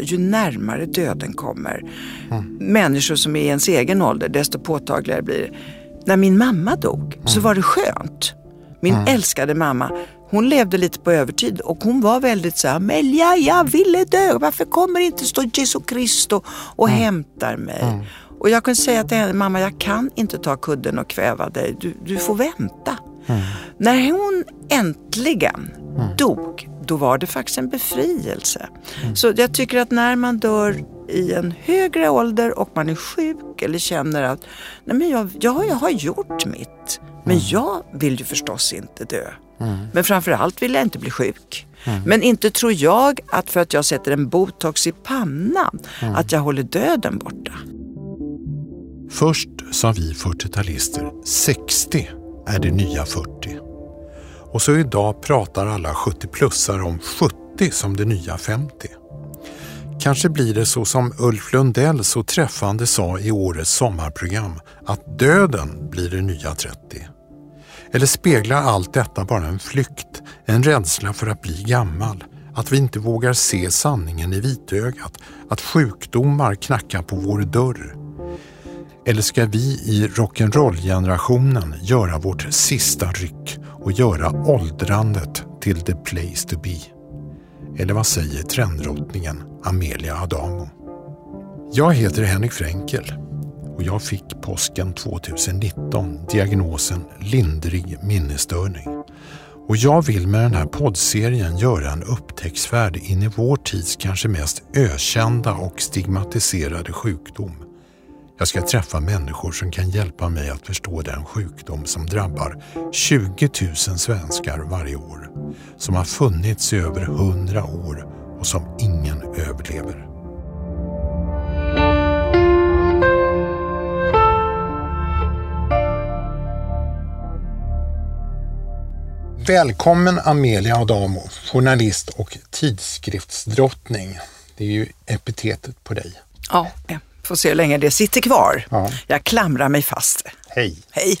ju närmare döden kommer, mm. människor som är i ens egen ålder, desto påtagligare blir det. När min mamma dog mm. så var det skönt. Min mm. älskade mamma, hon levde lite på övertid och hon var väldigt så här, Amelia jag ville dö, varför kommer inte stå Jesu Kristo och mm. hämtar mig? Mm. Och jag kunde säga till henne, mamma jag kan inte ta kudden och kväva dig, du, du får vänta. Mm. När hon äntligen dog, då var det faktiskt en befrielse. Mm. Så jag tycker att när man dör i en högre ålder och man är sjuk eller känner att nej men jag, jag, jag har gjort mitt. Men mm. jag vill ju förstås inte dö. Mm. Men framförallt vill jag inte bli sjuk. Mm. Men inte tror jag att för att jag sätter en botox i pannan mm. att jag håller döden borta. Först sa vi 40-talister 60 är det nya 40. Och så idag pratar alla 70-plussare om 70 som det nya 50. Kanske blir det så som Ulf Lundell så träffande sa i årets sommarprogram, att döden blir det nya 30. Eller speglar allt detta bara en flykt, en rädsla för att bli gammal, att vi inte vågar se sanningen i vitögat, att sjukdomar knackar på vår dörr. Eller ska vi i rock'n'roll-generationen göra vårt sista ryck och göra åldrandet till the place to be? Eller vad säger trenddrottningen Amelia Adamo? Jag heter Henrik Fränkel och jag fick påsken 2019 diagnosen lindrig minnesstörning. Och jag vill med den här poddserien göra en upptäcktsfärd in i vår tids kanske mest ökända och stigmatiserade sjukdom. Jag ska träffa människor som kan hjälpa mig att förstå den sjukdom som drabbar 20 000 svenskar varje år. Som har funnits i över 100 år och som ingen överlever. Välkommen Amelia Adamo, journalist och tidskriftsdrottning. Det är ju epitetet på dig. Ja, får se hur länge det sitter kvar. Ja. Jag klamrar mig fast. Hej. Hej.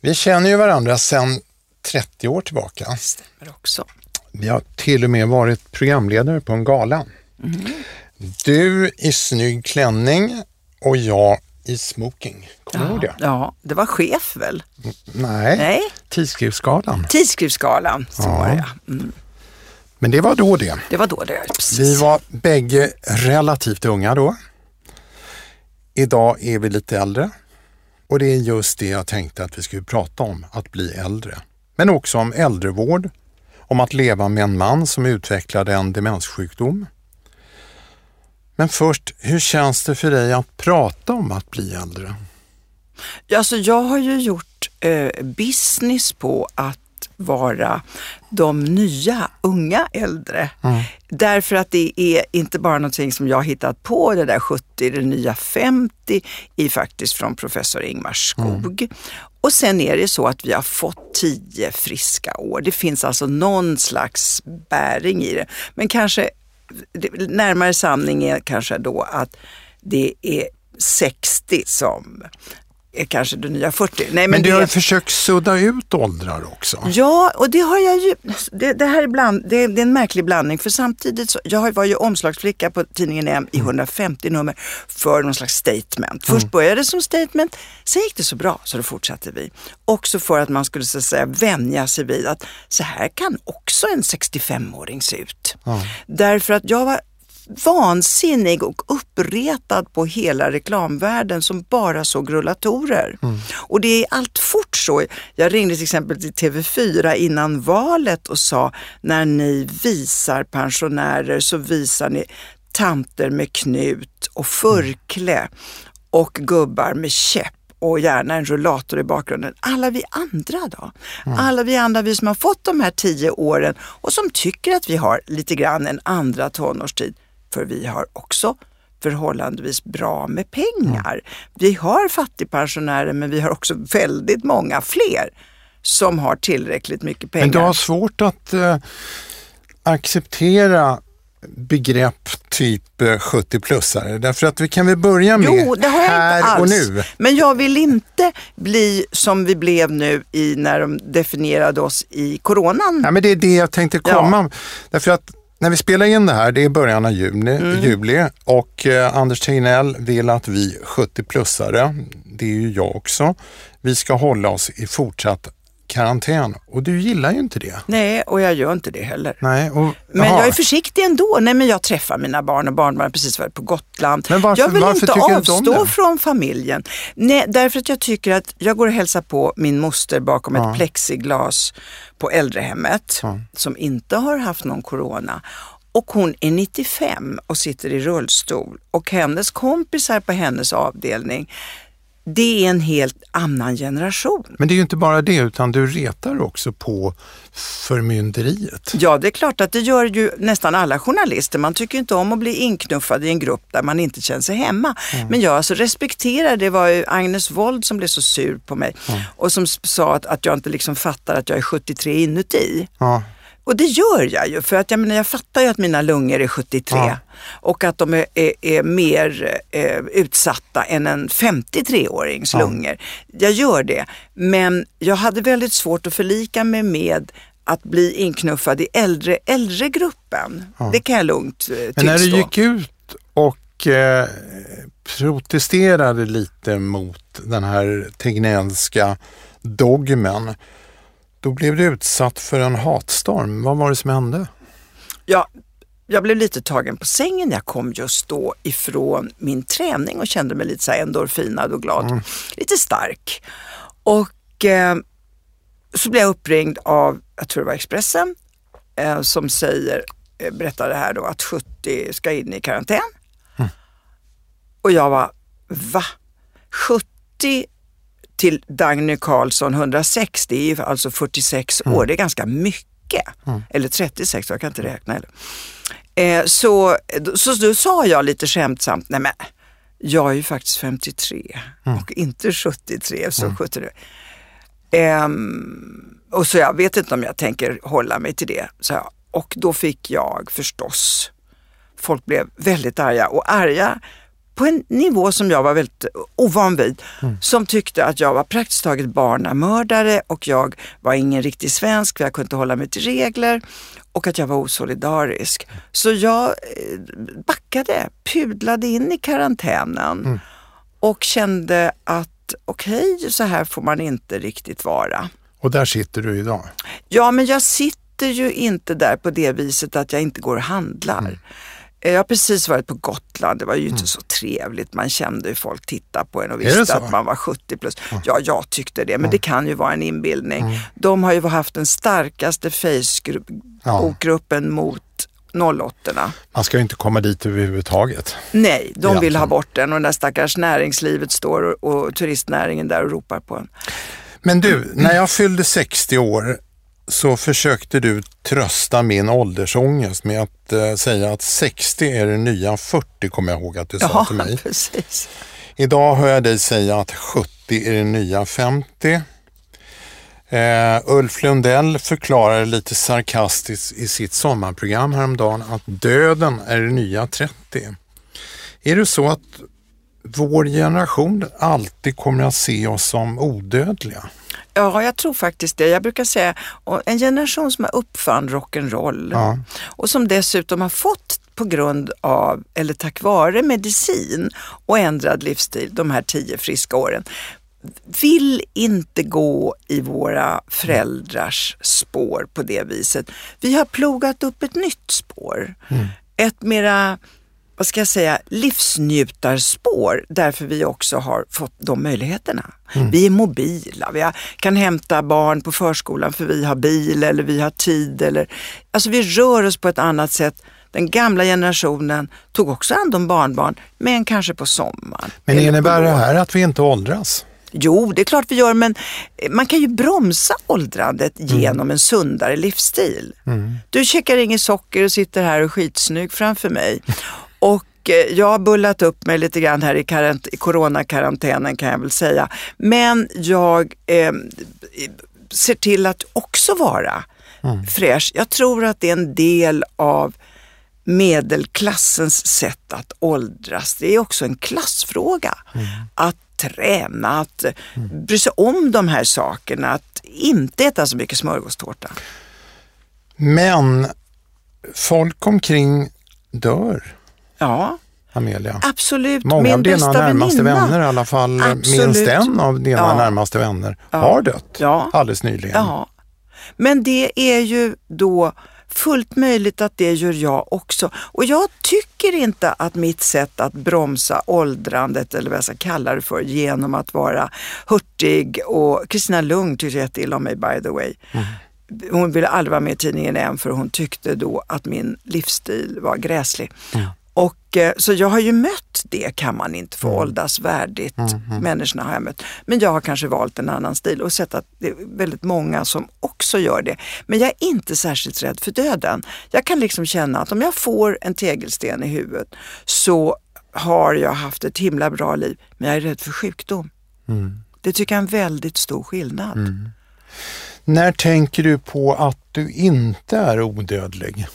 Vi känner ju varandra sedan 30 år tillbaka. Det stämmer också. Vi har till och med varit programledare på en gala. Mm. Du i snygg klänning och jag i smoking. Kommer du ihåg det? Ja, det var chef väl? Nej, Nej. Tidskriftsgalan. Tidskriftsgalan, så ja. var det mm. Men det var då det. Det var då det, precis. Vi var bägge relativt unga då. Idag är vi lite äldre. Och det är just det jag tänkte att vi skulle prata om, att bli äldre. Men också om äldrevård, om att leva med en man som utvecklade en demenssjukdom. Men först, hur känns det för dig att prata om att bli äldre? Alltså jag har ju gjort eh, business på att vara de nya unga äldre. Mm. Därför att det är inte bara någonting som jag hittat på, det där 70, det nya 50, är faktiskt från professor Ingmar Skog. Mm. Och sen är det så att vi har fått tio friska år. Det finns alltså någon slags bäring i det. Men kanske närmare sanning är kanske då att det är 60 som är kanske det nya 40. Nej, men, men du det... har försökt sudda ut åldrar också. Ja, och det har jag ju. Det, det här är, bland, det, det, är en märklig blandning för samtidigt så, jag var ju omslagsflicka på tidningen M i 150 nummer för någon slags statement. Först mm. började det som statement, sen gick det så bra så då fortsatte vi. Också för att man skulle så att säga vänja sig vid att så här kan också en 65-åring se ut. Mm. Därför att jag var vansinnig och uppretad på hela reklamvärlden som bara såg rullatorer. Mm. Och det är allt fort så. Jag ringde till exempel till TV4 innan valet och sa när ni visar pensionärer så visar ni tanter med knut och förkle mm. och gubbar med käpp och gärna en rullator i bakgrunden. Alla vi andra då? Mm. Alla vi andra, vi som har fått de här tio åren och som tycker att vi har lite grann en andra tonårstid. För vi har också förhållandevis bra med pengar. Mm. Vi har fattigpensionärer men vi har också väldigt många fler som har tillräckligt mycket pengar. Men du har svårt att eh, acceptera begrepp typ 70-plussare? Eh, Därför att vi kan väl börja med jo, det har jag här inte alls. och nu. Men jag vill inte bli som vi blev nu i när de definierade oss i coronan. Ja, men det är det jag tänkte komma. Ja. Därför att när vi spelar in det här, det är början av juni, mm. juli och eh, Anders Tegnell vill att vi 70-plussare, det är ju jag också, vi ska hålla oss i fortsatt karantän och du gillar ju inte det. Nej, och jag gör inte det heller. Nej, och, men jag är försiktig ändå. Nej, men jag träffar mina barn och barnbarn har precis varit på Gotland. Men varför, jag vill inte avstå från familjen. Nej, därför att jag tycker att jag går och hälsar på min moster bakom ja. ett plexiglas på äldrehemmet ja. som inte har haft någon corona. Och hon är 95 och sitter i rullstol och hennes kompisar på hennes avdelning det är en helt annan generation. Men det är ju inte bara det, utan du retar också på förmynderiet. Ja, det är klart att det gör ju nästan alla journalister. Man tycker inte om att bli inknuffad i en grupp där man inte känner sig hemma. Mm. Men jag alltså respekterar, det var ju Agnes Wold som blev så sur på mig mm. och som sa att, att jag inte liksom fattar att jag är 73 inuti. Ja. Och det gör jag ju, för att jag, menar, jag fattar ju att mina lungor är 73 ja. och att de är, är, är mer eh, utsatta än en 53-årings ja. lungor. Jag gör det, men jag hade väldigt svårt att förlika mig med att bli inknuffad i äldre, äldre gruppen. Ja. Det kan jag lugnt eh, tillstå. Men när du gick ut och eh, protesterade lite mot den här Tegnellska dogmen då blev du utsatt för en hatstorm. Vad var det som hände? Ja, jag blev lite tagen på sängen. Jag kom just då ifrån min träning och kände mig lite så endorfinad och glad. Mm. Lite stark. Och eh, så blev jag uppringd av, jag tror det var Expressen, eh, som säger, eh, berättade här då att 70 ska in i karantän. Mm. Och jag var, va? 70 till Dagny Carlsson 106, det är alltså 46 mm. år, det är ganska mycket. Mm. Eller 36, jag kan inte räkna. Eller. Eh, så, så då sa jag lite skämtsamt, nej men jag är ju faktiskt 53 mm. och inte 73 så mm. 73. Eh, och så jag vet inte om jag tänker hålla mig till det. Så jag, och då fick jag förstås, folk blev väldigt arga och arga på en nivå som jag var väldigt ovan vid. Mm. Som tyckte att jag var praktiskt taget barnamördare och jag var ingen riktig svensk för jag kunde inte hålla mig till regler och att jag var osolidarisk. Så jag eh, backade, pudlade in i karantänen mm. och kände att okej, okay, så här får man inte riktigt vara. Och där sitter du idag? Ja, men jag sitter ju inte där på det viset att jag inte går och handlar. Mm. Jag har precis varit på Gotland, det var ju mm. inte så trevligt. Man kände hur folk tittade på en och visste att man var 70 plus. Mm. Ja, jag tyckte det, men mm. det kan ju vara en inbildning. Mm. De har ju haft den starkaste Facebookgruppen ja. mot 08 Man ska ju inte komma dit överhuvudtaget. Nej, de vill ha bort den och den där stackars näringslivet står och, och turistnäringen där och ropar på en. Men du, när jag fyllde 60 år så försökte du trösta min åldersångest med att eh, säga att 60 är det nya 40, kommer jag ihåg att du sa ja, till mig. Precis. Idag hör jag dig säga att 70 är det nya 50. Uh, Ulf Lundell förklarade lite sarkastiskt i sitt sommarprogram häromdagen att döden är det nya 30. Är det så att vår generation alltid kommer att se oss som odödliga? Ja, jag tror faktiskt det. Jag brukar säga en generation som har uppfann rock'n'roll ja. och som dessutom har fått på grund av, eller tack vare medicin och ändrad livsstil de här tio friska åren vill inte gå i våra föräldrars spår på det viset. Vi har plogat upp ett nytt spår. Mm. Ett mera vad ska jag säga, livsnjutarspår därför vi också har fått de möjligheterna. Mm. Vi är mobila, vi kan hämta barn på förskolan för vi har bil eller vi har tid. Eller, alltså vi rör oss på ett annat sätt. Den gamla generationen tog också hand om barnbarn, men kanske på sommaren. Men innebär det här att vi inte åldras? Jo, det är klart vi gör, men man kan ju bromsa åldrandet mm. genom en sundare livsstil. Mm. Du käkar inget socker och sitter här och är skitsnygg framför mig. Och eh, jag har bullat upp mig lite grann här i, karant- i coronakarantänen kan jag väl säga. Men jag eh, ser till att också vara mm. fräsch. Jag tror att det är en del av medelklassens sätt att åldras. Det är också en klassfråga. Mm. Att träna, att mm. bry sig om de här sakerna, att inte äta så mycket smörgåstårta. Men folk omkring dör, Ja, Amelia. absolut. Många Min av dina bästa närmaste väninna. vänner, i alla fall Absolut. minst en av dina Ja. närmaste vänner, Ja. har dött Ja. alldeles nyligen. Ja, men det är ju då fullt möjligt att det gör jag också. Och jag tycker inte att mitt sätt att bromsa åldrandet, eller vad jag ska kalla det för, genom att vara hurtig och Kristina Lugn tyckte jätteilla om mig by the way. Hon ville aldrig vara med i tidningen än för hon tyckte då att min livsstil var gräslig. Och, eh, så jag har ju mött det, kan man inte få åldras värdigt. Människorna har jag mött. Men jag har kanske valt en annan stil och sett att det är väldigt många som också gör det. Men jag är inte särskilt rädd för döden. Jag kan liksom känna att om jag får en tegelsten i huvudet så har jag haft ett himla bra liv. Men jag är rädd för sjukdom. Det tycker jag är en väldigt stor skillnad. När tänker du på att du inte är odödlig?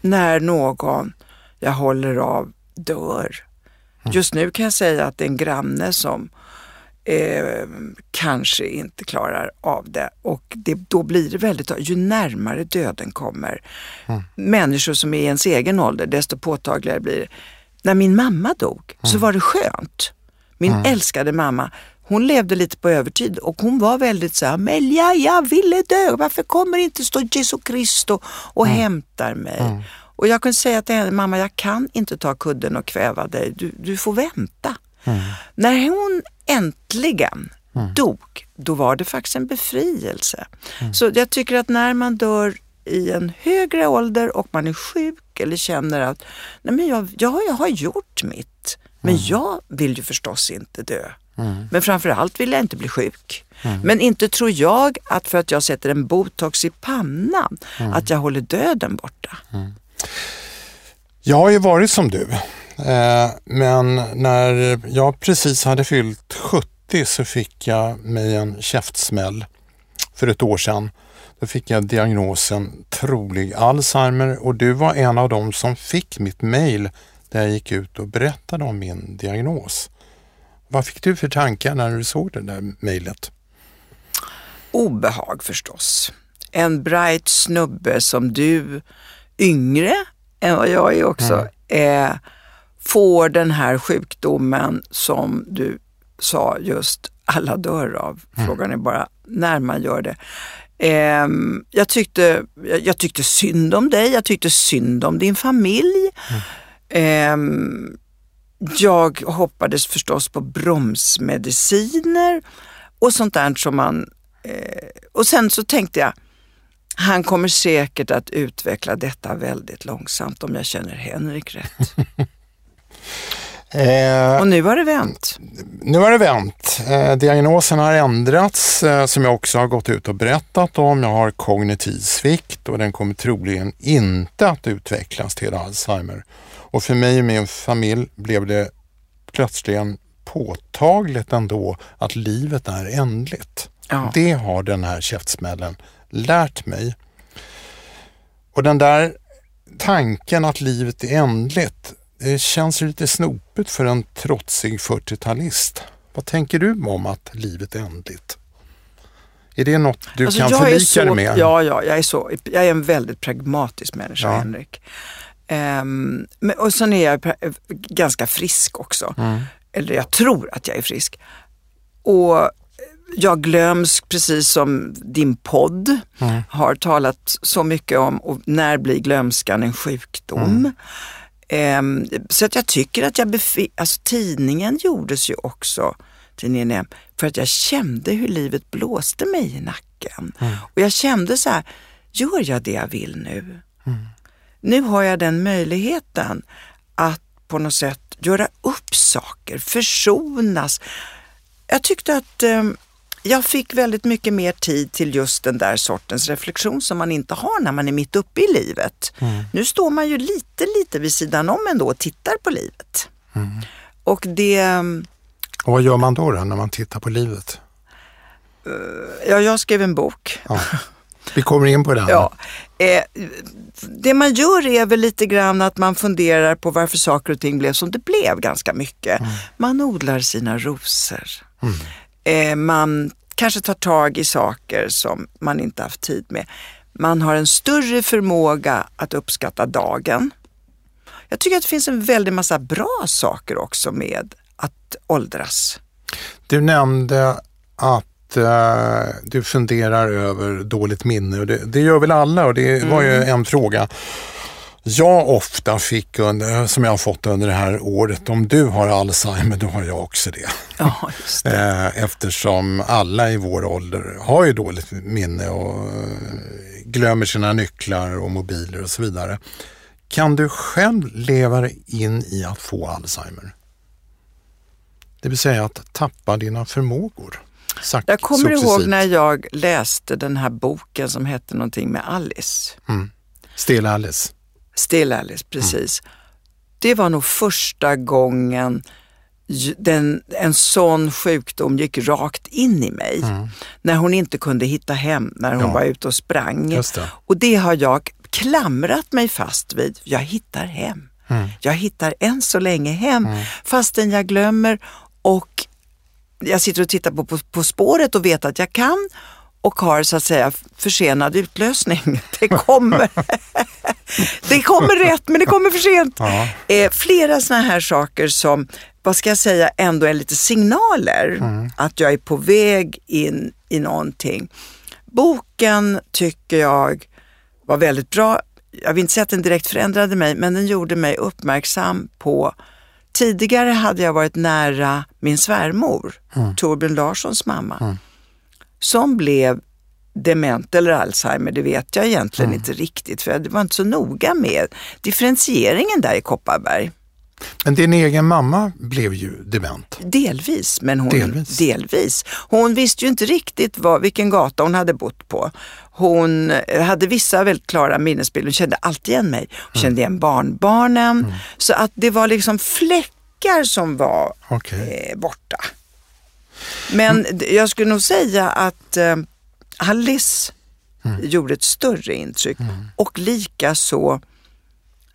när någon jag håller av dör. Just nu kan jag säga att det är en granne som eh, kanske inte klarar av det och det, då blir det väldigt, ju närmare döden kommer, människor som är i ens egen ålder, desto påtagligare blir det. När min mamma dog så var det skönt. Min älskade mamma, hon levde lite på övertid och hon var väldigt så här, Amelia, jag ville dö, varför kommer inte stå Jesu Kristo och hämtar mig? Och jag kunde säga till henne, mamma jag kan inte ta kudden och kväva dig, du, du får vänta. När hon äntligen dog, då var det faktiskt en befrielse. Så jag tycker att när man dör i en högre ålder och man är sjuk eller känner att nej men jag, jag, jag har gjort mitt, men jag vill ju förstås inte dö. Men framförallt vill jag inte bli sjuk. Men inte tror jag att för att jag sätter en botox i pannan, att jag håller döden borta. Jag har ju varit som du, eh, men när jag precis hade fyllt 70 så fick jag mig en käftsmäll för ett år sedan. Då fick jag diagnosen trolig Alzheimer och du var en av dem som fick mitt mejl där jag gick ut och berättade om min diagnos. Vad fick du för tankar när du såg det där mejlet? obehag förstås. En bright snubbe som du, yngre än vad jag är också, eh, får den här sjukdomen som du sa just, alla dör av. Frågan är bara när man gör det. Ehm, jag, tyckte, jag, jag tyckte synd om dig, jag tyckte synd om din familj. Ehm, jag hoppades förstås på bromsmediciner och sånt där som man... Eh, och sen så tänkte jag, han kommer säkert att utveckla detta väldigt långsamt om jag känner Henrik rätt. Eh, Och nu har det vänt. Nu har det vänt. Eh, diagnosen har ändrats eh, som jag också har gått ut och berättat om. Jag har kognitiv svikt och den kommer troligen inte att utvecklas till Alzheimer. Och för mig och min familj blev det plötsligen påtagligt ändå att livet är ändligt. Ja. Det har den här käftsmällen lärt mig. Och den där tanken att livet är ändligt, det känns lite snopet för en trotsig 40-talist. Vad tänker du om att livet är ändligt? Är det något du Alltså, kan förlika så, dig med? Ja, ja jag, är så, jag är en väldigt pragmatisk människa, Ja. Henrik. Ehm, men, och sen är jag ganska frisk också. Mm. Eller jag tror att jag är frisk. Och jag glöms, precis som din podd Mm. har talat så mycket om, och när blir glömskan en sjukdom? Mm. Ehm, så att jag tycker att jag befinner, alltså tidningen gjordes ju också, tidningen Em, för att jag kände hur livet blåste mig i nacken. Och jag kände så här, gör jag det jag vill nu? Nu har jag den möjligheten att på något sätt göra upp saker, försonas. Jag tyckte att eh, jag fick väldigt mycket mer tid till just den där sortens reflektion som man inte har när man är mitt uppe i livet. Nu står man ju lite, lite vid sidan om ändå och tittar på livet. Och det, Och vad gör man då, då när man tittar på livet? ja, jag skrev en bok. Ja. Vi kommer in på den. Ja. Eh, det man gör är väl lite grann att man funderar på varför saker och ting blev som det blev ganska mycket. Man odlar sina rosor. Eh, man kanske tar tag i saker som man inte haft tid med. Man har en större förmåga att uppskatta dagen. Jag tycker att det finns en väldig massa bra saker också med att åldras. Du nämnde att uh, du funderar över dåligt minne och det, det gör väl alla och det var ju mm. en fråga jag ofta fick, under, som jag har fått under det här året, om du har Alzheimer då har jag också det. Ja, det. Eh, eftersom alla i vår ålder har ju dåligt minne och eh, glömmer sina nycklar och mobiler och så vidare. Kan du själv leva dig in i att få Alzheimer? Det vill säga att tappa dina förmågor. Sagt, jag kommer successivt. ihåg när jag läste den här boken som hette någonting med Alice. Mm. Stilla Alice. Still Alice, precis. Mm. Det var nog första gången den, en sån sjukdom gick rakt in i mig. Mm. När hon inte kunde hitta hem när hon ja. var ute och sprang. Det. Och det har jag klamrat mig fast vid. Jag hittar hem. Mm. Jag hittar än så länge hem mm. fastän jag glömmer och jag sitter och tittar på, på På spåret och vet att jag kan och har så att säga försenad utlösning. Det kommer, det kommer rätt men det kommer för sent. Ja. Eh, flera sådana här saker som, vad ska jag säga, ändå är lite signaler mm. att jag är på väg in i någonting. Boken tycker jag var väldigt bra. Jag vill inte säga att den direkt förändrade mig, men den gjorde mig uppmärksam på Tidigare hade jag varit nära min svärmor, mm. Torbjörn Larssons mamma. Mm som blev dement eller Alzheimer, det vet jag egentligen mm. inte riktigt för det var inte så noga med differentieringen där i Kopparberg. Men din egen mamma blev ju dement? Delvis, men hon, delvis. delvis. Hon visste ju inte riktigt vad, vilken gata hon hade bott på. Hon hade vissa väldigt klara minnesbilder, hon kände alltid igen mig. Hon mm. kände igen barnbarnen. Mm. Så att det var liksom fläckar som var okay. eh, borta. Men mm. jag skulle nog säga att eh, Alice mm. gjorde ett större intryck mm. och lika så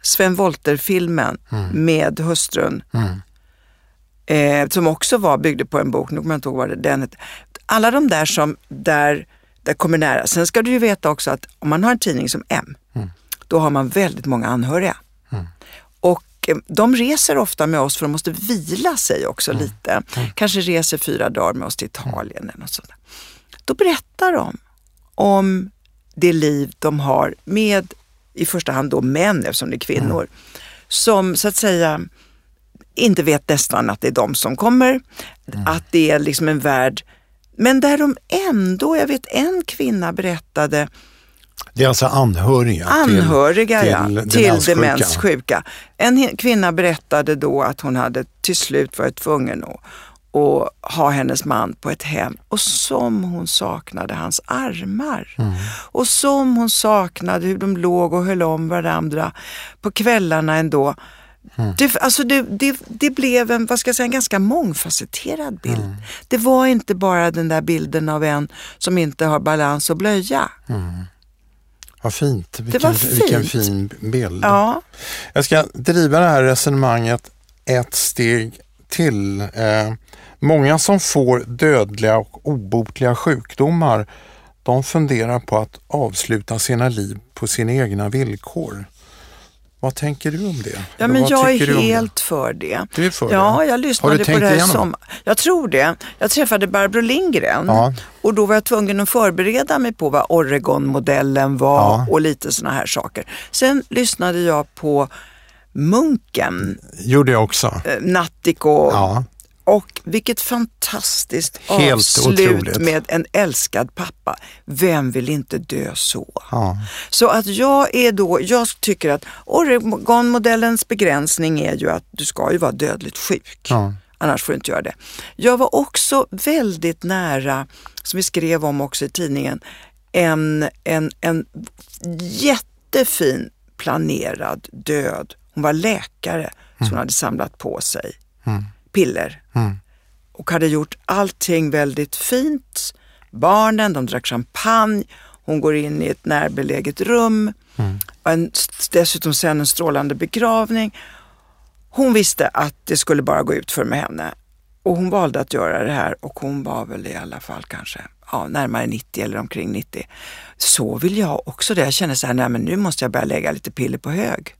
Sven Wollter-filmen mm. med hustrun. Mm. Eh, som också var, byggde på en bok, nu kommer jag inte ihåg vad det den hette. Alla de där som där, där kommer nära. Sen ska du ju veta också att om man har en tidning som M, mm. då har man väldigt många anhöriga. Eh, de reser ofta med oss för de måste vila sig också mm. lite. Mm. Kanske reser fyra dagar med oss till Italien eller något sånt. Då berättar de om det liv de har med i första hand då män eftersom det är kvinnor. Mm. Som så att säga inte vet nästan att det är de som kommer. Mm. Att det är liksom en värld, men där de ändå, jag vet en kvinna berättade det är alltså anhöriga, anhöriga till, ja, till, till demenssjuka. En kvinna berättade då att hon hade till slut varit tvungen att, att ha hennes man på ett hem och som hon saknade hans armar. Mm. Och som hon saknade hur de låg och höll om varandra på kvällarna ändå. Mm. Det, alltså det, det, det, blev en, vad ska jag säga, en ganska mångfacetterad bild. Mm. Det var inte bara den där bilden av en som inte har balans och blöja. Mm. Vad fint. Vilken, det var fint. Vilken fin bild. Ja. Jag ska driva det här resonemanget ett steg till. Eh, många som får dödliga och obotliga sjukdomar de funderar på att avsluta sina liv på sina egna villkor. Vad tänker du om det? Ja, men jag är helt för det. Du är för ja, det? jag lyssnade Har du tänkt på det här som, Jag tror det. Jag träffade Barbro Lindgren ja. och då var jag tvungen att förbereda mig på vad Oregon-modellen var ja. och lite sådana här saker. Sen lyssnade jag på Munken. Gjorde jag också. Eh, Nattiko. Ja. Och vilket fantastiskt Helt avslut otroligt. med en älskad pappa. Vem vill inte dö så? Ja. Så att jag är då, jag tycker att Oregon-modellens begränsning är ju att du ska ju vara dödligt sjuk. Ja. Annars får du inte göra det. Jag var också väldigt nära, som vi skrev om också i tidningen, en, en, en jättefin planerad död. Hon var läkare, mm. hon hade samlat på sig. Mm piller. Mm. Och hade gjort allting väldigt fint. Barnen, de drack champagne. Hon går in i ett närbeläget rum. Mm. En, dessutom sen en strålande begravning. Hon visste att det skulle bara gå ut för med henne. Och hon valde att göra det här och hon var väl i alla fall kanske ja, närmare 90 eller omkring 90. Så vill jag också det. Jag känner så här, nej men nu måste jag börja lägga lite piller på hög.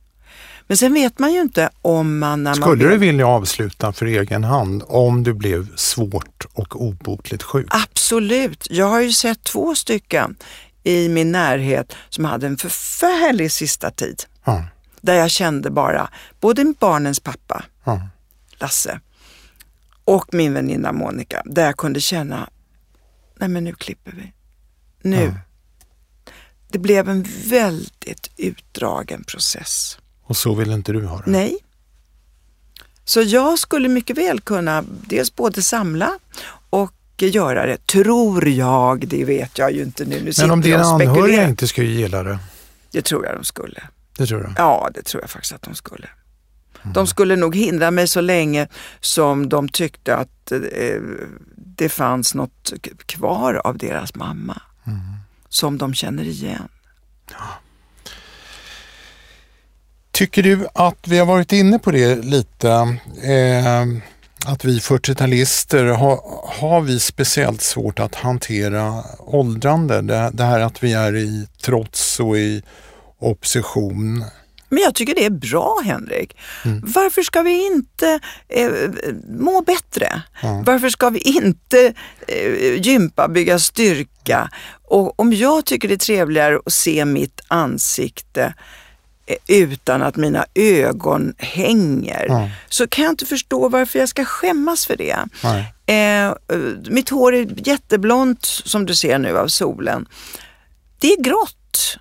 Men sen vet man ju inte om man... När Skulle man du vilja avsluta för egen hand om du blev svårt och obotligt sjuk? Absolut. Jag har ju sett två stycken i min närhet som hade en förfärlig sista tid. Ja. Där jag kände bara, både barnens pappa, Ja. Lasse, och min väninna Monica, där jag kunde känna, nej men nu klipper vi. Nu. Ja. Det blev en väldigt utdragen process. Och så vill inte du ha det? Nej. Så jag skulle mycket väl kunna dels både samla och göra det, tror jag. Det vet jag ju inte nu. nu Men om dina anhöriga inte skulle gilla det? Det tror jag de skulle. Det tror du? Ja, det tror jag faktiskt att de skulle. De skulle nog hindra mig så länge som de tyckte att eh, det fanns något kvar av deras mamma. Som de känner igen. Tycker du att vi har varit inne på det lite? Eh, att vi 40-talister har, har vi speciellt svårt att hantera åldrande? Det, det här att vi är i trots och i opposition. Men jag tycker det är bra Henrik. Mm. Varför ska vi inte eh, må bättre? Varför ska vi inte eh, gympa, bygga styrka? Och om jag tycker det är trevligare att se mitt ansikte utan att mina ögon hänger, Ja. så kan jag inte förstå varför jag ska skämmas för det. Eh, eh, mitt hår är jätteblont som du ser nu av solen. Det är grått.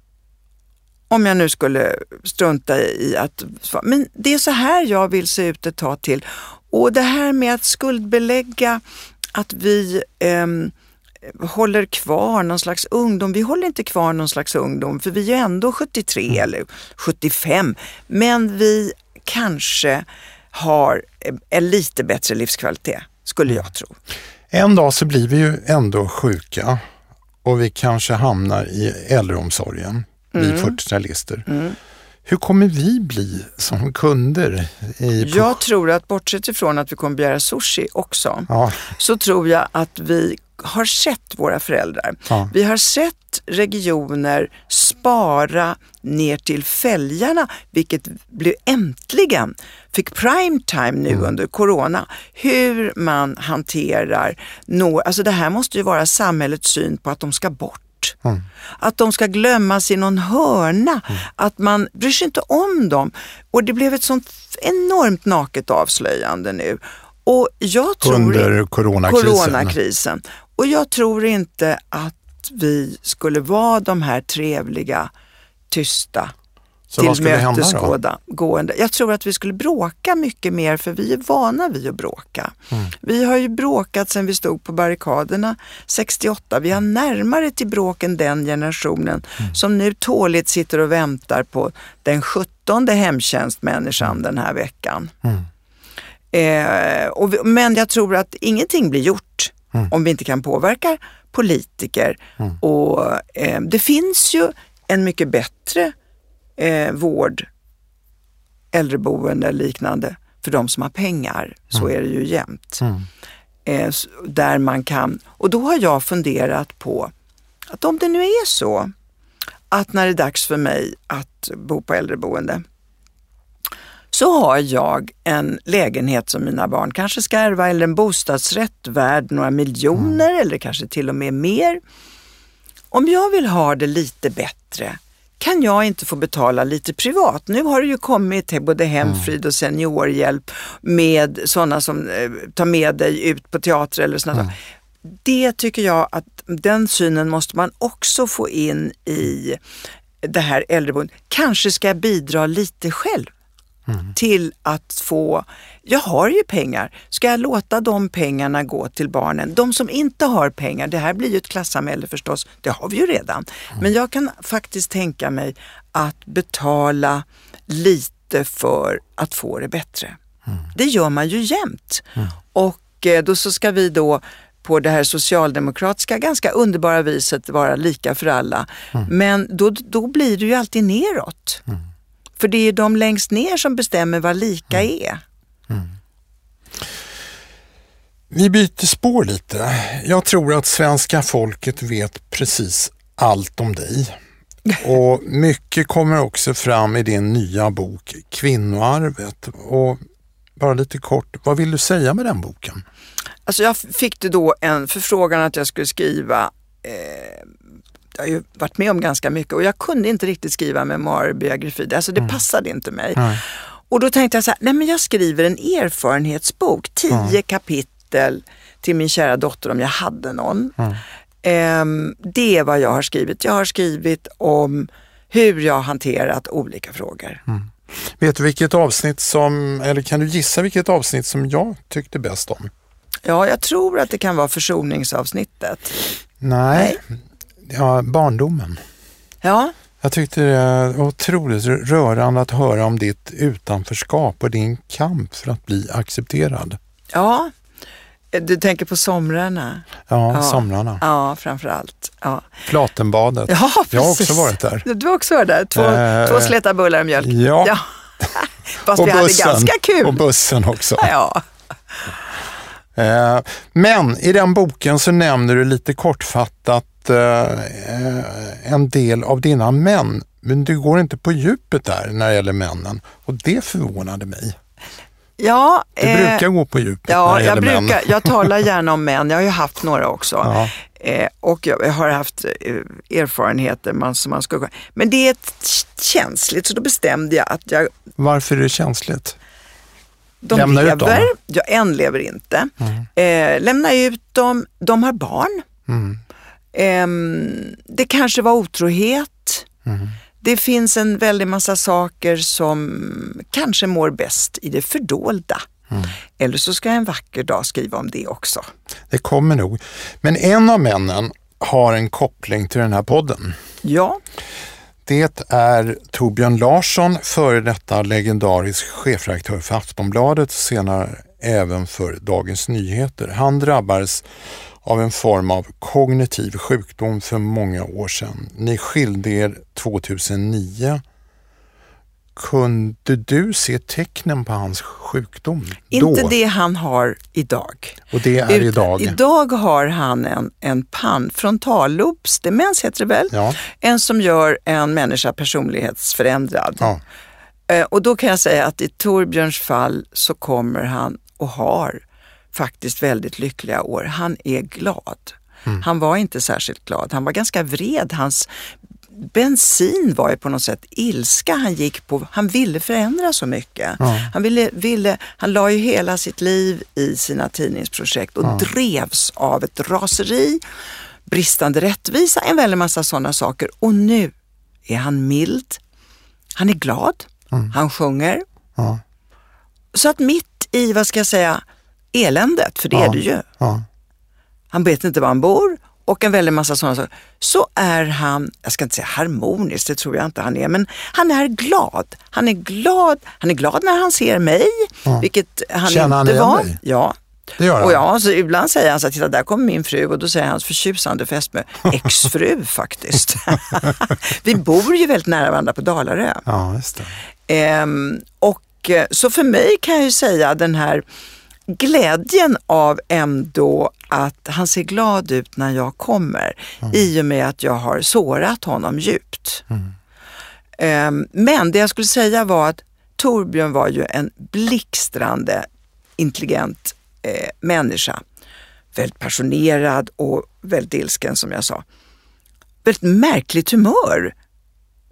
Om jag nu skulle strunta i att. Men det är så här jag vill se ut ett tag till. Och det här med att skuldbelägga att vi ehm, håller kvar någon slags ungdom. Vi håller inte kvar någon slags ungdom för vi är ändå 73 eller 75. Men vi kanske har en lite bättre livskvalitet, skulle jag tro. En dag så blir vi ju ändå sjuka och vi kanske hamnar i äldreomsorgen, vi 40-talister. Hur kommer vi bli som kunder? I, Jag tror att bortsett ifrån att vi kommer begära sushi också, ja, så tror jag att vi har sett våra föräldrar. Ja. Vi har sett regioner spara ner till fälgarna, vilket blev äntligen fick prime time nu Mm. under corona. Hur man hanterar, nå, alltså det här måste ju vara samhällets syn på att de ska bort. Mm. Att de ska glömmas i någon hörna, att man bryr sig inte om dem. Och det blev ett sånt enormt naket avslöjande nu. Och jag tror under coronakrisen. coronakrisen. Och jag tror inte att vi skulle vara de här trevliga, tysta, Så då? tillmötesgående. Jag tror att vi skulle bråka mycket mer för vi är vana vid att bråka. Vi har ju bråkat sedan vi stod på barrikaderna 68. Vi har närmare till bråk än den generationen som nu tåligt sitter och väntar på den 17 hemtjänstmänniskan den här veckan. Eh, och vi, men jag tror att ingenting blir gjort om vi inte kan påverka politiker. Och eh, Det finns ju en mycket bättre eh, vård, äldreboende eller liknande för de som har pengar. Så är det ju jämt. Eh, s- där man kan, och då har jag funderat på att om det nu är så att när det är dags för mig att bo på äldreboende så har jag en lägenhet som mina barn kanske ska ärva eller en bostadsrätt värd några miljoner eller kanske till och med mer. Om jag vill ha det lite bättre kan jag inte få betala lite privat. Nu har det ju kommit både Hemfrid och Seniorhjälp med sådana som eh, tar med dig ut på teater eller sådana saker. Det tycker jag att den synen måste man också få in i det här äldreboendet. Kanske ska jag bidra lite själv till att få, jag har ju pengar, ska jag låta de pengarna gå till barnen? De som inte har pengar, det här blir ju ett klassamhälle förstås, det har vi ju redan. Men jag kan faktiskt tänka mig att betala lite för att få det bättre. Det gör man ju jämt. Och eh, då så ska vi då på det här socialdemokratiska, ganska underbara viset vara lika för alla. Men då, då blir det ju alltid neråt. För det är ju de längst ner som bestämmer vad lika är. Vi byter spår lite. Jag tror att svenska folket vet precis allt om dig. Och mycket kommer också fram i din nya bok Kvinnoarvet. Och bara lite kort, vad vill du säga med den boken? Alltså jag fick det då en förfrågan att jag skulle skriva eh, jag har ju varit med om ganska mycket och jag kunde inte riktigt skriva memoarbiografi. Alltså det mm. passade inte mig. Nej. Och då tänkte jag så här, nej men jag skriver en erfarenhetsbok, tio mm. kapitel till min kära dotter om jag hade någon. Mm. Um, det är vad jag har skrivit. Jag har skrivit om hur jag har hanterat olika frågor. Mm. Vet du vilket avsnitt som, eller kan du gissa vilket avsnitt som jag tyckte bäst om? Ja, jag tror att det kan vara försoningsavsnittet. Nej, Nej. Ja, barndomen. Ja. Jag tyckte det var otroligt rörande att höra om ditt utanförskap och din kamp för att bli accepterad. Ja, du tänker på somrarna? Ja, ja. somrarna. Ja, framförallt. Ja. Flatenbadet. Ja, precis. Jag har också varit där. Du har också varit där. Två, eh, två släta bullar och mjölk. Ja. ja. Fast och vi bussen. hade ganska kul. Och bussen också. Ja. Eh, men i den boken så nämner du lite kortfattat eh, en del av dina män, men du går inte på djupet där när det gäller männen och det förvånade mig. Ja, du eh, brukar gå på djupet ja, när det jag, brukar, män. jag talar gärna om män, jag har ju haft några också. Ja. Eh, och jag har haft eh, erfarenheter man, som man ska Men det är känsligt så då bestämde jag att jag... Varför är det känsligt? De lämna lever, ut dem? Ja, en lever inte. Mm. Eh, lämna ut dem, de har barn. Mm. Um, det kanske var otrohet. Mm. Det finns en väldig massa saker som kanske mår bäst i det fördolda. Mm. Eller så ska jag en vacker dag skriva om det också. Det kommer nog. Men en av männen har en koppling till den här podden. Ja. Det är Torbjörn Larsson, före detta legendarisk chefredaktör för Aftonbladet, senare även för Dagens Nyheter. Han drabbades av en form av kognitiv sjukdom för många år sedan. Ni skilde er 2009. Kunde du se tecknen på hans sjukdom Inte då? det han har idag. Och det är Ut, idag? Idag har han en, en pann, frontallobsdemens heter det väl? Ja. En som gör en människa personlighetsförändrad. Ja. Eh, och då kan jag säga att i Torbjörns fall så kommer han och har faktiskt väldigt lyckliga år. Han är glad. Mm. Han var inte särskilt glad. Han var ganska vred. Hans bensin var ju på något sätt ilska han gick på. Han ville förändra så mycket. Ja. Han, ville, ville, han la ju hela sitt liv i sina tidningsprojekt och ja. drevs av ett raseri, bristande rättvisa, en väldig massa sådana saker. Och nu är han mild. Han är glad. Mm. Han sjunger. Ja. Så att mitt i, vad ska jag säga, eländet, för det är det ju. Han vet inte var han bor och en väldig massa sådana saker. Så är han, jag ska inte säga harmonisk, det tror jag inte han är, men han är glad. Han är glad, han är glad när han ser mig, ja. vilket han Känner inte han var. Dig? Ja. Det gör han. Och ja, så ibland säger han så här, titta där kommer min fru och då säger hans förtjusande fästmö, exfru faktiskt. Vi bor ju väldigt nära varandra på Dalarö. Ja, just det. Ehm, och eh, så för mig kan jag ju säga den här glädjen av ändå att han ser glad ut när jag kommer mm. i och med att jag har sårat honom djupt. Mm. Um, men det jag skulle säga var att Torbjörn var ju en blixtrande intelligent eh, människa. Väldigt passionerad och väldigt ilsken som jag sa. Väldigt märkligt humör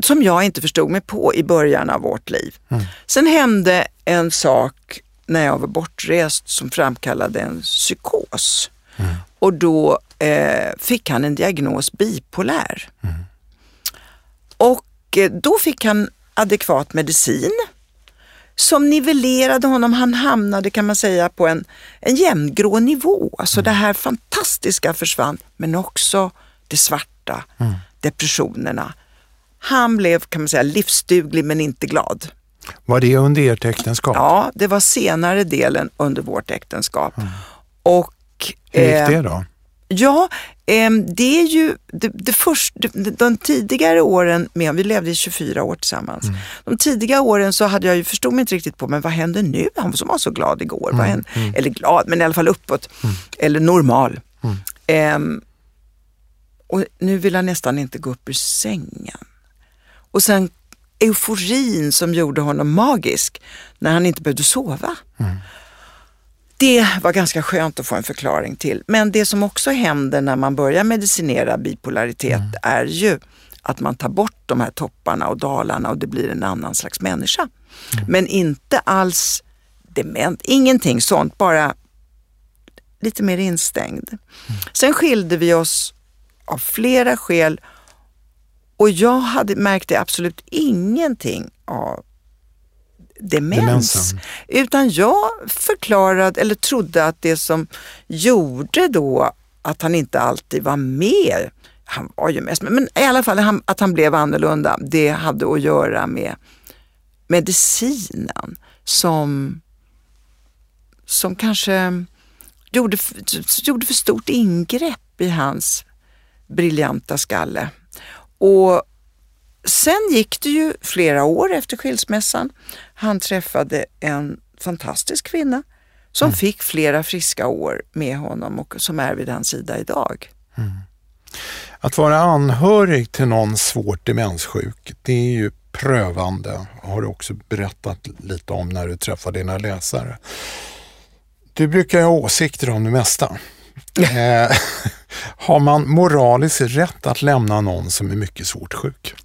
som jag inte förstod mig på i början av vårt liv. Mm. Sen hände en sak när jag var bortrest som framkallade en psykos. Mm. Och då eh, fick han en diagnos bipolär. Mm. Och eh, då fick han adekvat medicin som nivellerade honom. Han hamnade kan man säga på en, en jämngrå nivå. Alltså mm. det här fantastiska försvann, men också det svarta, mm. depressionerna. Han blev kan man säga livsduglig men inte glad. Var det under ert äktenskap? Ja, det var senare delen under vårt äktenskap. Mm. Och, Hur gick det då? Ja, eh, det är ju det, det först, de, tidigare åren, med, vi levde i 24 år tillsammans. Mm. De tidiga åren så hade jag ju, förstod mig inte riktigt på, men vad händer nu? Han som var så glad igår. Mm. Vad händer? Mm. Eller glad, men i alla fall uppåt. Mm. Eller normal. Eh, och nu vill han nästan inte gå upp ur sängen. Och sen euforin som gjorde honom magisk när han inte behövde sova. Mm. Det var ganska skönt att få en förklaring till. Men det som också händer när man börjar medicinera bipolaritet mm. är ju att man tar bort de här topparna och dalarna och det blir en annan slags människa. Mm. Men inte alls dement, ingenting sånt, bara lite mer instängd. Mm. Sen skilde vi oss av flera skäl och jag hade, märkte absolut ingenting av demens. Demensen. Utan jag förklarade eller trodde att det som gjorde då att han inte alltid var med, han var ju mest men i alla fall att han blev annorlunda, det hade att göra med medicinen som, som kanske gjorde, gjorde för stort ingrepp i hans briljanta skalle. Och sen gick det ju flera år efter skilsmässan. Han träffade en fantastisk kvinna som mm. fick flera friska år med honom och som är vid hans sida idag. Mm. Att vara anhörig till någon svårt demenssjuk, det är ju prövande, har du också berättat lite om när du träffar dina läsare. Du brukar ha åsikter om det mesta. Eh, har man moraliskt rätt att lämna någon som är mycket svårt sjuk?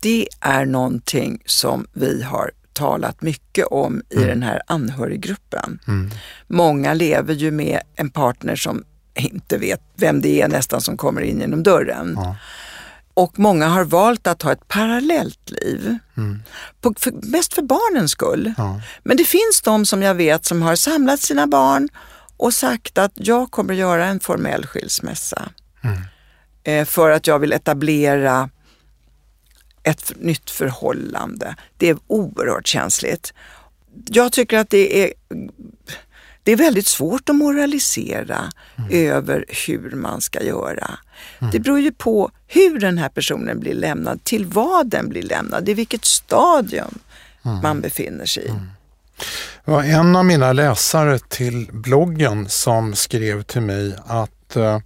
Det är någonting som vi har talat mycket om i mm. den här anhöriggruppen. Mm. Många lever ju med en partner som inte vet vem det är nästan som kommer in genom dörren. Ja. Och många har valt att ha ett parallellt liv. Mm. På, för, mest för barnens skull. Ja. Men det finns de som jag vet som har samlat sina barn och sagt att jag kommer göra en formell skilsmässa. Mm. Eh, för att jag vill etablera ett nytt förhållande. Det är oerhört känsligt. Jag tycker att det är, det är väldigt svårt att moralisera mm. över hur man ska göra. Mm. Det beror ju på hur den här personen blir lämnad, till vad den blir lämnad, i vilket stadium mm. man befinner sig i. Det var en av mina läsare till bloggen som skrev till mig att eh,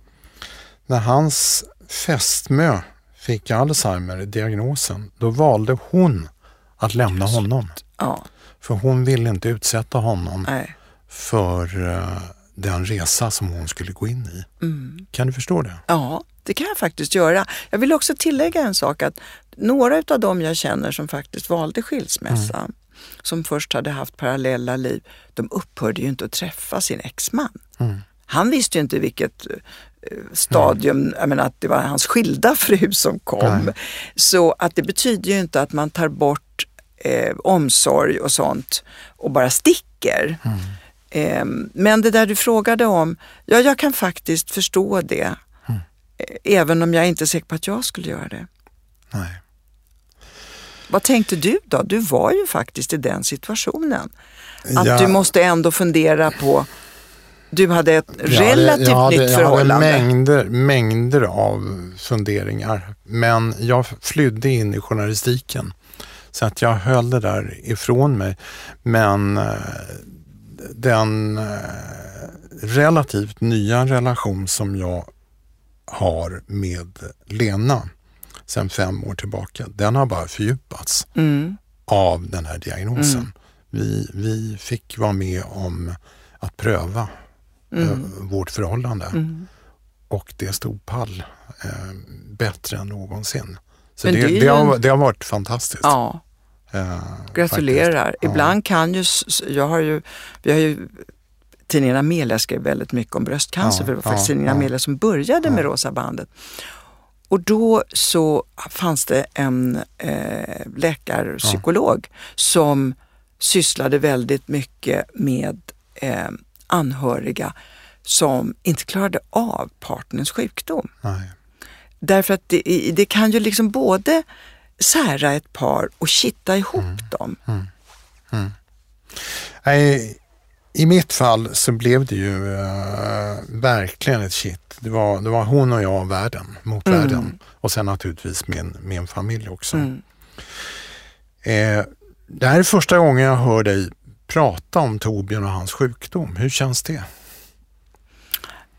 när hans fästmö fick Alzheimer-diagnosen, då valde hon att lämna honom. Ja. För hon ville inte utsätta honom Nej. för uh, den resa som hon skulle gå in i. Mm. Kan du förstå det? Ja, det kan jag faktiskt göra. Jag vill också tillägga en sak att några av dem jag känner som faktiskt valde skilsmässa, mm. Som först hade haft parallella liv, de upphörde ju inte att träffa sin exman. Mm. Han visste ju inte vilket stadium, mm. jag menar att det var hans skilda fru som kom. Nej. Så att det betyder ju inte att man tar bort eh, omsorg och sånt och bara sticker. Mm. Eh, men det där du frågade om, ja jag kan faktiskt förstå det. Mm. Eh, även om jag inte är säker på att jag skulle göra det. Nej. Vad tänkte du då? Du var ju faktiskt i den situationen. Att ja. du måste ändå fundera på du hade ett relativt jag hade, nytt förhållande. Jag hade mängder, mängder av funderingar. Men jag flydde in i journalistiken. Så att jag höll det där ifrån mig. Men eh, den eh, relativt nya relation som jag har med Lena sedan fem år tillbaka, den har bara fördjupats mm. av den här diagnosen. Mm. Vi, vi fick vara med om att pröva mm. Eh, vårt förhållande. Mm. Och det stod pall eh, bättre än någonsin. Så det, det, det, har, det, har, varit fantastiskt. Ja. Eh, Gratulerar. Faktiskt. Ibland kan ju, jag har ju, vi har ju tidningen Amelia skrev väldigt mycket om bröstcancer, ja, för det var faktiskt ja, tidningen. Amelia som började med Rosa bandet. Och då så fanns det en eh, läkarpsykolog som sysslade väldigt mycket med eh, anhöriga som inte klarade av partners sjukdom. Nej. Därför att det, det, kan ju liksom både sära ett par och kitta ihop mm. dem. Mm. Mm. I, I mitt fall så blev det ju uh, verkligen ett shit. Det var, det var hon och jag världen, mot mm. världen. Och sen naturligtvis min, min familj också. Mm. Eh, det här är första gången jag hör dig prata om Torbjörn och hans sjukdom. Hur känns det?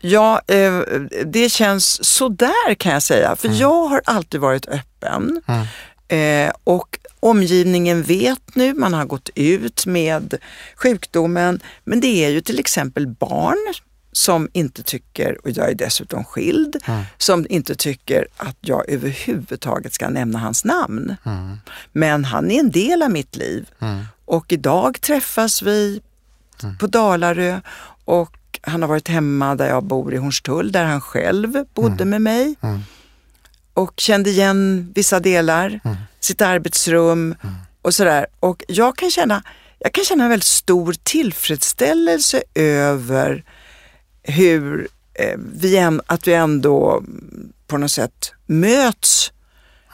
Ja, eh, det känns sådär kan jag säga. För mm. jag har alltid varit öppen. Mm. Eh, och omgivningen vet nu, man har gått ut med sjukdomen. Men det är ju till exempel barn som inte tycker, och jag är dessutom skild, mm. som inte tycker att jag överhuvudtaget ska nämna hans namn. Mm. Men han är en del av mitt liv. Mm. Och idag träffas vi på Dalarö och han har varit hemma där jag bor i Hornstull, där han själv bodde med mig. Mm. Och kände igen vissa delar, sitt arbetsrum och sådär. Och jag kan känna, jag kan känna en väldigt stor tillfredsställelse över hur eh, vi, att vi ändå på något sätt möts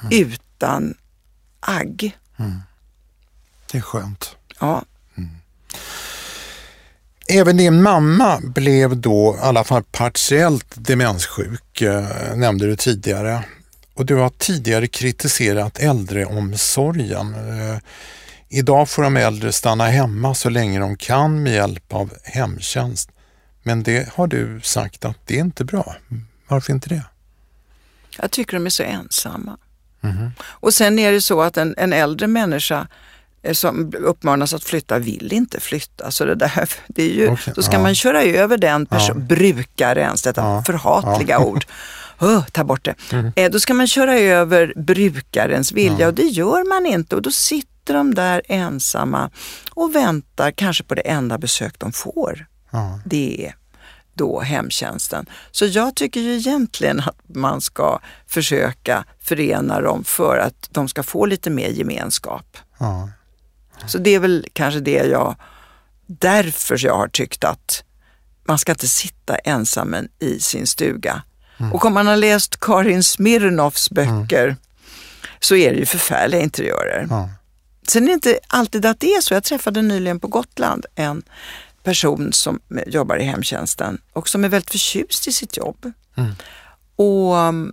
mm. utan agg. Mm. Det är skönt. Ja. Mm. Även din mamma blev då i alla fall partiellt demenssjuk, eh, nämnde du tidigare. Och du har tidigare kritiserat äldreomsorgen. Eh, idag får de äldre stanna hemma så länge de kan med hjälp av hemtjänst. Men det har du sagt att det är inte bra. Varför inte det? Jag tycker de är så ensamma. Mm. Och sen är det så att en, en äldre människa eh, som uppmanas att flytta vill inte flytta. Så det där, det är ju, okay, då ska ja. man köra över den person, ja. brukaren, detta ja. förhatliga ja. ord. Oh, ta bort det. Mm. Eh, då ska man köra över brukarens vilja ja. och det gör man inte och då sitter de där ensamma och väntar kanske på det enda besök de får. Ja. Det är då hemtjänsten. Så jag tycker ju egentligen att man ska försöka förena dem för att de ska få lite mer gemenskap. Ja. Så det är väl kanske det jag, därför jag har tyckt att man ska inte sitta ensam i sin stuga. Mm. Och om man har läst Karin Smirnoffs böcker mm. så är det ju förfärliga interiörer. Ja. Sen är det inte alltid att det är så. Jag träffade nyligen på Gotland en person som jobbar i hemtjänsten och som är väldigt förtjust i sitt jobb. Mm. Och um,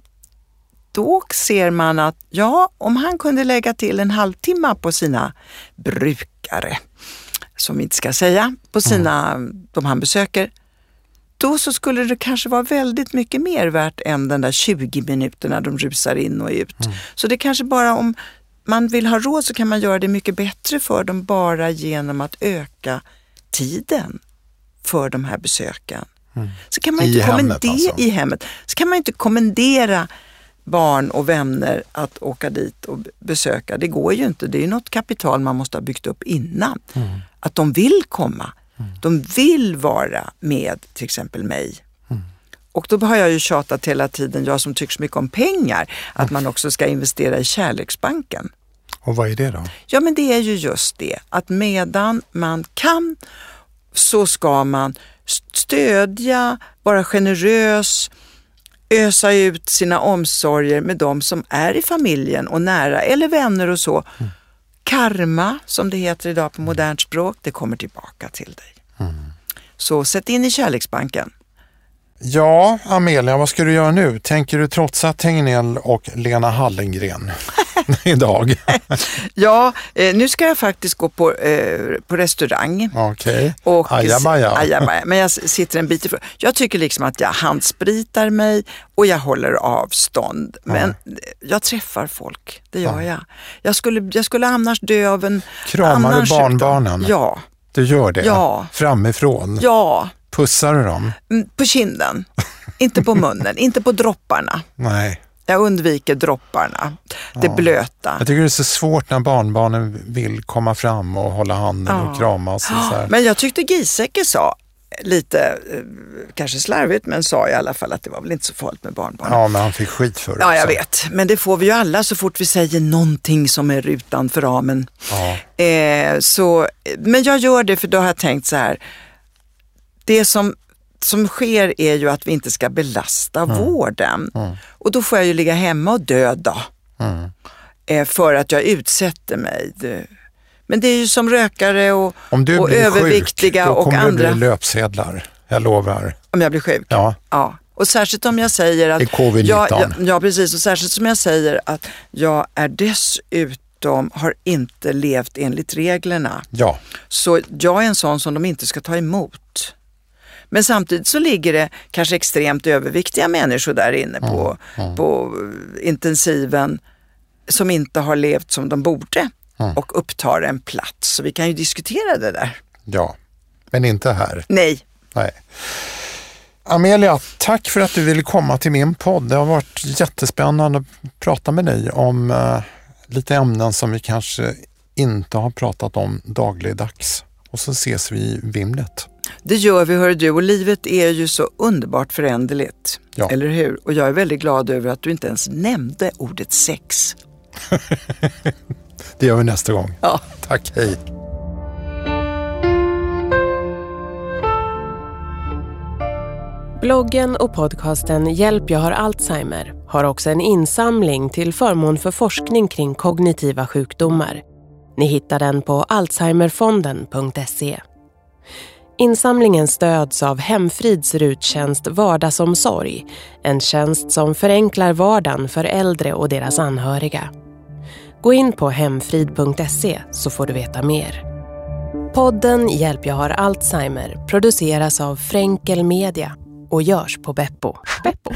då ser man att ja, om han kunde lägga till en halvtimme på sina brukare, som vi inte ska säga, på sina, mm. de han besöker, då så skulle det kanske vara väldigt mycket mer värt än den där 20 minuterna de rusar in och ut. Mm. Så det kanske bara om man vill ha råd så kan man göra det mycket bättre för dem bara genom att öka tiden för de här besöken. Mm. Så kan man I, inte hemmet alltså. I hemmet. Så kan man inte kommendera barn och vänner att åka dit och besöka. Det går ju inte. Det är något kapital man måste ha byggt upp innan. Mm. Att de vill komma. Mm. De vill vara med till exempel mig. Mm. Och då har jag ju tjatat hela tiden, jag som tycker så mycket om pengar, att man också ska investera i Kärleksbanken. Och vad är det då? Ja men det är ju just det att medan man kan så ska man stödja, vara generös, ösa ut sina omsorger med de som är i familjen och nära eller vänner och så. Mm. Karma, som det heter idag på modernt språk, det kommer tillbaka till dig. Mm. Så sätt in i Kärleksbanken. Ja, Amelia, vad ska du göra nu? Tänker du trotsa Tegnell och Lena Hallengren idag? ja, eh, nu ska jag faktiskt gå på, eh, på restaurang. Okej, okay. ajabaja. Men jag sitter en bit ifrån. Jag tycker liksom att jag handspritar mig och jag håller avstånd. Men ja. jag träffar folk, det gör ja. jag. Jag skulle, jag skulle annars dö av en Kramar du barnbarnen? Ja. Du gör det? Ja. Framifrån? Ja. Pussar du dem? Mm, på kinden, inte på munnen, inte på dropparna. Nej. Jag undviker dropparna, det ja. blöta. Jag tycker det är så svårt när barnbarnen vill komma fram och hålla handen ja. och kramas. Och så här. Men jag tyckte Giesecke sa, lite eh, kanske slarvigt, men sa i alla fall att det var väl inte så farligt med barnbarn. Ja, men han fick skit för det. Ja, jag vet. Men det får vi ju alla så fort vi säger någonting som är utanför ramen. Ja. Eh, så, men jag gör det för då har jag tänkt så här, det som, som sker är ju att vi inte ska belasta mm. vården. Mm. Och då får jag ju ligga hemma och döda. Mm. Eh, för att jag utsätter mig. Men det är ju som rökare och, Om du och blir överviktiga sjuk, då och kommer andra. det bli löpsedlar. Jag lovar. Om jag blir sjuk? Ja. Ja. Och särskilt om jag säger att... I covid-19. Ja, ja, ja, precis. Och särskilt som jag säger att jag är dessutom, har inte levt enligt reglerna. Ja, Så jag är en sån som de inte ska ta emot. Men samtidigt så ligger det kanske extremt överviktiga människor där inne på, på intensiven som inte har levt som de borde och upptar en plats. Så vi kan ju diskutera det där. ja. Men inte här. Nej, Nej. Amelia, tack för att du ville komma till min podd. Det har varit jättespännande att prata med dig om eh, lite ämnen som vi kanske inte har pratat om dagligdags. Och så ses vi i vimlet. det gör vi hör du och livet är ju så underbart föränderligt. Ja. Eller hur? Och jag är väldigt glad över att du inte ens nämnde ordet sex. Det gör vi nästa gång. Ja. Tack, hej. Bloggen och podcasten Hjälp jag har Alzheimer har också en insamling till förmån för forskning kring kognitiva sjukdomar. Ni hittar den på alzheimerfonden.se. Insamlingen stöds av Hemfrids ruttjänst Vardagsomsorg, en tjänst som förenklar vardagen för äldre och deras anhöriga. Gå in på hemfrid.se så får du veta mer. Podden Hjälp jag har Alzheimer produceras av Fränkel Media och görs på Beppo. Beppo.